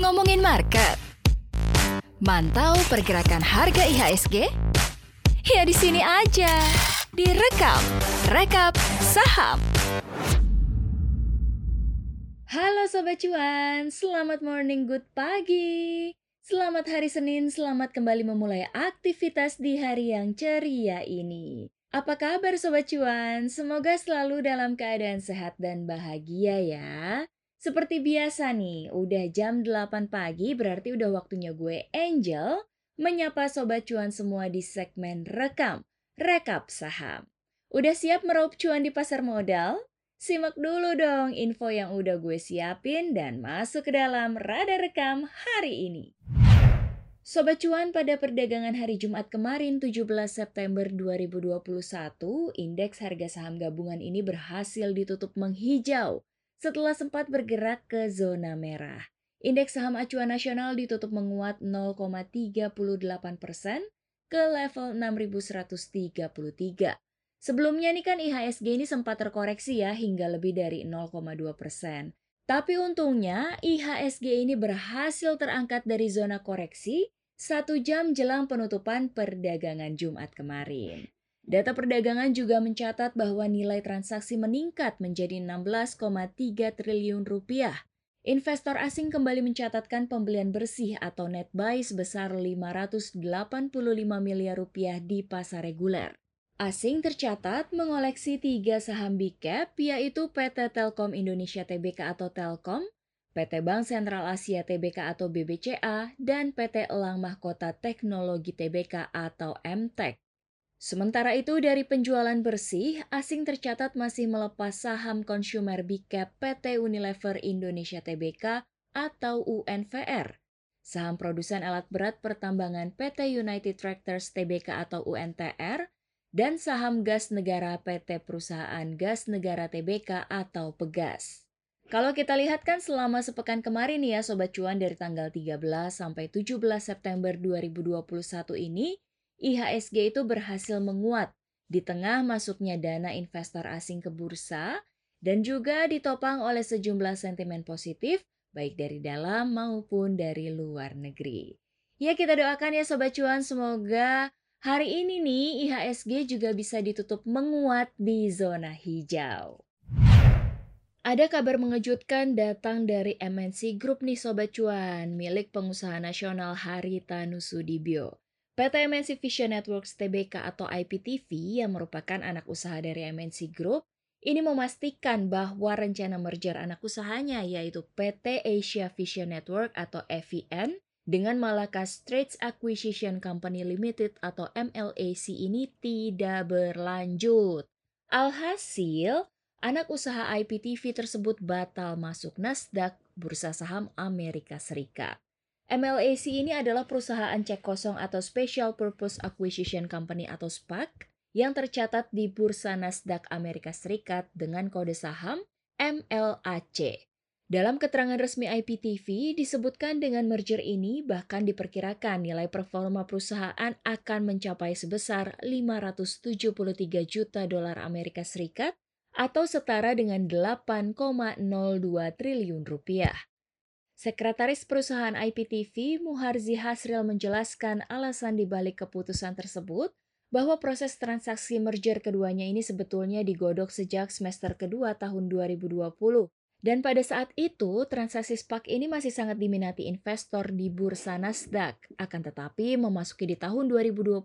Ngomongin market. Mantau pergerakan harga IHSG? Ya di sini aja. Direkap, rekap saham. Halo Sobat Cuan, selamat morning, good pagi. Selamat hari Senin, selamat kembali memulai aktivitas di hari yang ceria ini. Apa kabar Sobat Cuan? Semoga selalu dalam keadaan sehat dan bahagia ya. Seperti biasa nih, udah jam 8 pagi berarti udah waktunya gue Angel menyapa Sobat Cuan semua di segmen rekam, rekap saham. Udah siap meraup cuan di pasar modal? Simak dulu dong info yang udah gue siapin dan masuk ke dalam radar rekam hari ini. Sobat Cuan pada perdagangan hari Jumat kemarin 17 September 2021, indeks harga saham gabungan ini berhasil ditutup menghijau setelah sempat bergerak ke zona merah. Indeks saham acuan nasional ditutup menguat 0,38 persen ke level 6.133. Sebelumnya nih kan IHSG ini sempat terkoreksi ya hingga lebih dari 0,2 persen. Tapi untungnya IHSG ini berhasil terangkat dari zona koreksi satu jam jelang penutupan perdagangan Jumat kemarin. Data perdagangan juga mencatat bahwa nilai transaksi meningkat menjadi 16,3 triliun rupiah. Investor asing kembali mencatatkan pembelian bersih atau net buy sebesar 585 miliar rupiah di pasar reguler. Asing tercatat mengoleksi tiga saham big cap yaitu PT Telkom Indonesia Tbk atau Telkom, PT Bank Sentral Asia Tbk atau BBCA, dan PT Elang Mahkota Teknologi Tbk atau MTEK. Sementara itu dari penjualan bersih, asing tercatat masih melepas saham consumer big cap PT Unilever Indonesia Tbk atau UNVR, saham produsen alat berat pertambangan PT United Tractors Tbk atau UNTR, dan saham gas negara PT Perusahaan Gas Negara Tbk atau Pegas. Kalau kita lihat kan selama sepekan kemarin ya Sobat Cuan dari tanggal 13 sampai 17 September 2021 ini, IHSG itu berhasil menguat di tengah masuknya dana investor asing ke bursa dan juga ditopang oleh sejumlah sentimen positif baik dari dalam maupun dari luar negeri. Ya kita doakan ya Sobat Cuan semoga hari ini nih IHSG juga bisa ditutup menguat di zona hijau. Ada kabar mengejutkan datang dari MNC Group nih Sobat Cuan, milik pengusaha nasional Harita Nusudibyo. PT MNC Vision Networks Tbk atau IPTV yang merupakan anak usaha dari MNC Group, ini memastikan bahwa rencana merger anak usahanya yaitu PT Asia Vision Network atau EVN dengan Malaka Straits Acquisition Company Limited atau MLAC ini tidak berlanjut. Alhasil, anak usaha IPTV tersebut batal masuk Nasdaq, bursa saham Amerika Serikat. MLAC ini adalah perusahaan cek kosong atau Special Purpose Acquisition Company atau SPAC yang tercatat di bursa Nasdaq Amerika Serikat dengan kode saham MLAC. Dalam keterangan resmi IPTV disebutkan dengan merger ini bahkan diperkirakan nilai performa perusahaan akan mencapai sebesar 573 juta dolar Amerika Serikat atau setara dengan 8,02 triliun rupiah. Sekretaris perusahaan IPTV Muharzi Hasril menjelaskan alasan dibalik keputusan tersebut bahwa proses transaksi merger keduanya ini sebetulnya digodok sejak semester kedua tahun 2020. Dan pada saat itu, transaksi SPAC ini masih sangat diminati investor di bursa Nasdaq. Akan tetapi, memasuki di tahun 2021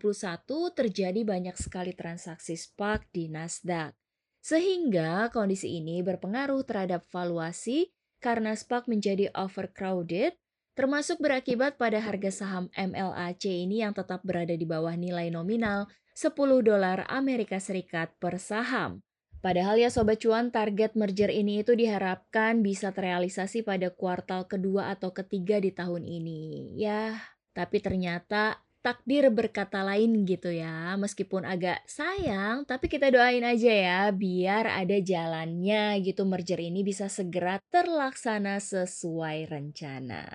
terjadi banyak sekali transaksi SPAC di Nasdaq. Sehingga kondisi ini berpengaruh terhadap valuasi karena SPAC menjadi overcrowded, termasuk berakibat pada harga saham MLAC ini yang tetap berada di bawah nilai nominal 10 dolar Amerika Serikat per saham. Padahal ya Sobat Cuan, target merger ini itu diharapkan bisa terrealisasi pada kuartal kedua atau ketiga di tahun ini. Ya, tapi ternyata takdir berkata lain gitu ya. Meskipun agak sayang, tapi kita doain aja ya biar ada jalannya gitu merger ini bisa segera terlaksana sesuai rencana.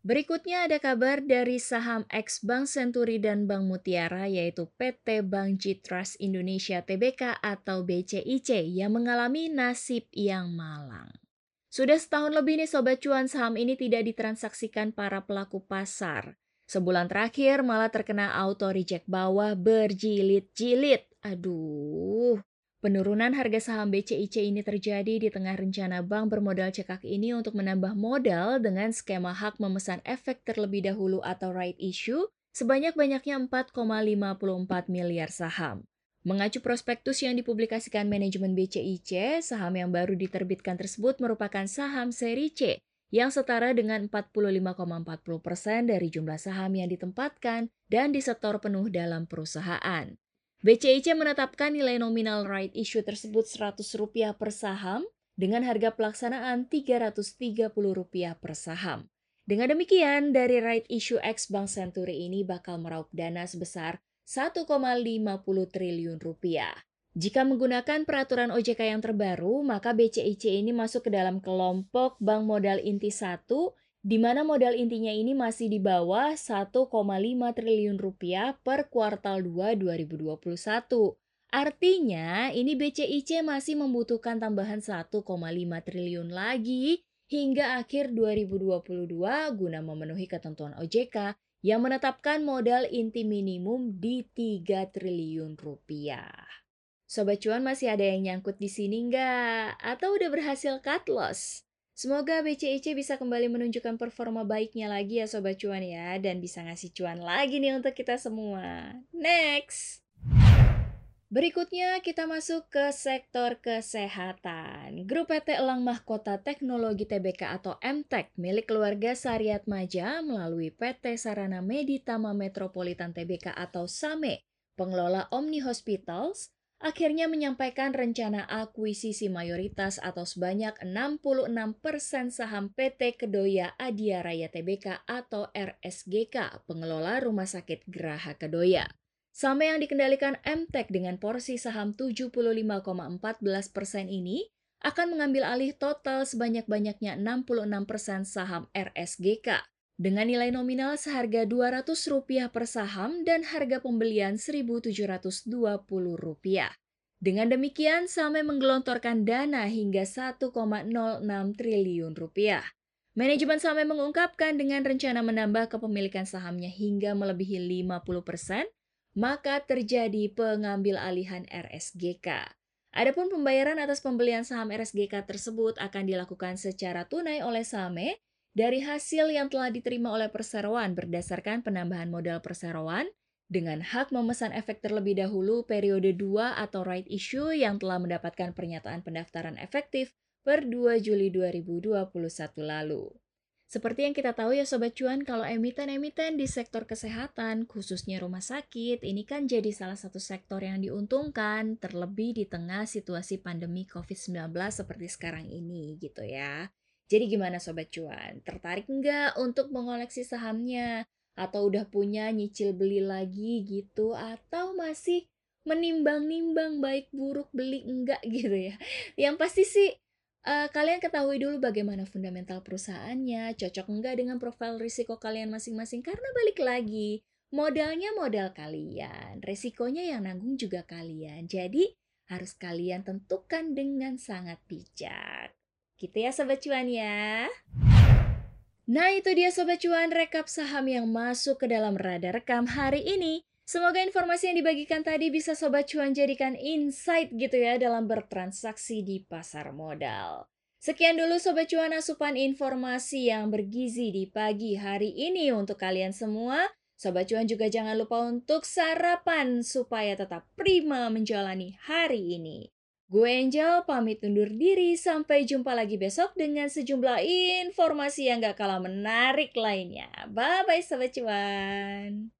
Berikutnya ada kabar dari saham ex Bank Senturi dan Bank Mutiara yaitu PT Bank Trust Indonesia Tbk atau BCIC yang mengalami nasib yang malang. Sudah setahun lebih nih Sobat Cuan saham ini tidak ditransaksikan para pelaku pasar. Sebulan terakhir malah terkena auto reject bawah berjilid-jilid. Aduh, Penurunan harga saham BCIC ini terjadi di tengah rencana bank bermodal cekak ini untuk menambah modal dengan skema hak memesan efek terlebih dahulu atau right issue sebanyak-banyaknya 4,54 miliar saham. Mengacu prospektus yang dipublikasikan manajemen BCIC, saham yang baru diterbitkan tersebut merupakan saham seri C yang setara dengan 45,40 persen dari jumlah saham yang ditempatkan dan disetor penuh dalam perusahaan. BCIC menetapkan nilai nominal right issue tersebut Rp100 per saham dengan harga pelaksanaan Rp330 per saham. Dengan demikian, dari right issue X Bank Century ini bakal meraup dana sebesar 1,50 triliun rupiah. Jika menggunakan peraturan OJK yang terbaru, maka BCIC ini masuk ke dalam kelompok bank modal inti 1 di mana modal intinya ini masih di bawah 1,5 triliun rupiah per kuartal 2 2021. Artinya, ini BCIC masih membutuhkan tambahan 1,5 triliun lagi hingga akhir 2022 guna memenuhi ketentuan OJK yang menetapkan modal inti minimum di 3 triliun rupiah. Sobat cuan masih ada yang nyangkut di sini nggak? Atau udah berhasil cut loss? Semoga BCIC bisa kembali menunjukkan performa baiknya lagi ya Sobat Cuan ya, dan bisa ngasih cuan lagi nih untuk kita semua. Next! Berikutnya kita masuk ke sektor kesehatan. Grup PT Elang Mahkota Teknologi TBK atau MTEK milik keluarga Sariat Maja melalui PT Sarana Meditama Metropolitan TBK atau SAME, pengelola Omni Hospitals, akhirnya menyampaikan rencana akuisisi mayoritas atau sebanyak 66% saham PT Kedoya Adia Raya Tbk atau RSGK, pengelola Rumah Sakit Geraha Kedoya. Saham yang dikendalikan MTEK dengan porsi saham 75,14% ini akan mengambil alih total sebanyak-banyaknya 66% saham RSGK dengan nilai nominal seharga Rp200 per saham dan harga pembelian Rp1.720. Dengan demikian, Same menggelontorkan dana hingga 1,06 triliun rupiah. Manajemen Same mengungkapkan dengan rencana menambah kepemilikan sahamnya hingga melebihi 50 persen, maka terjadi pengambil alihan RSGK. Adapun pembayaran atas pembelian saham RSGK tersebut akan dilakukan secara tunai oleh Same dari hasil yang telah diterima oleh perseroan berdasarkan penambahan modal perseroan dengan hak memesan efek terlebih dahulu periode 2 atau right issue yang telah mendapatkan pernyataan pendaftaran efektif per 2 Juli 2021 lalu. Seperti yang kita tahu ya Sobat Cuan, kalau emiten-emiten di sektor kesehatan, khususnya rumah sakit, ini kan jadi salah satu sektor yang diuntungkan, terlebih di tengah situasi pandemi COVID-19 seperti sekarang ini gitu ya. Jadi gimana Sobat Cuan? Tertarik nggak untuk mengoleksi sahamnya? Atau udah punya nyicil beli lagi gitu? Atau masih menimbang-nimbang baik buruk beli enggak gitu ya? Yang pasti sih uh, kalian ketahui dulu bagaimana fundamental perusahaannya, cocok enggak dengan profil risiko kalian masing-masing karena balik lagi modalnya modal kalian, resikonya yang nanggung juga kalian. Jadi harus kalian tentukan dengan sangat bijak. Gitu ya Sobat Cuan ya. Nah itu dia Sobat Cuan rekap saham yang masuk ke dalam radar rekam hari ini. Semoga informasi yang dibagikan tadi bisa Sobat Cuan jadikan insight gitu ya dalam bertransaksi di pasar modal. Sekian dulu Sobat Cuan asupan informasi yang bergizi di pagi hari ini untuk kalian semua. Sobat Cuan juga jangan lupa untuk sarapan supaya tetap prima menjalani hari ini. Gue Angel pamit undur diri sampai jumpa lagi besok dengan sejumlah informasi yang gak kalah menarik lainnya. Bye-bye Sobat Cuan.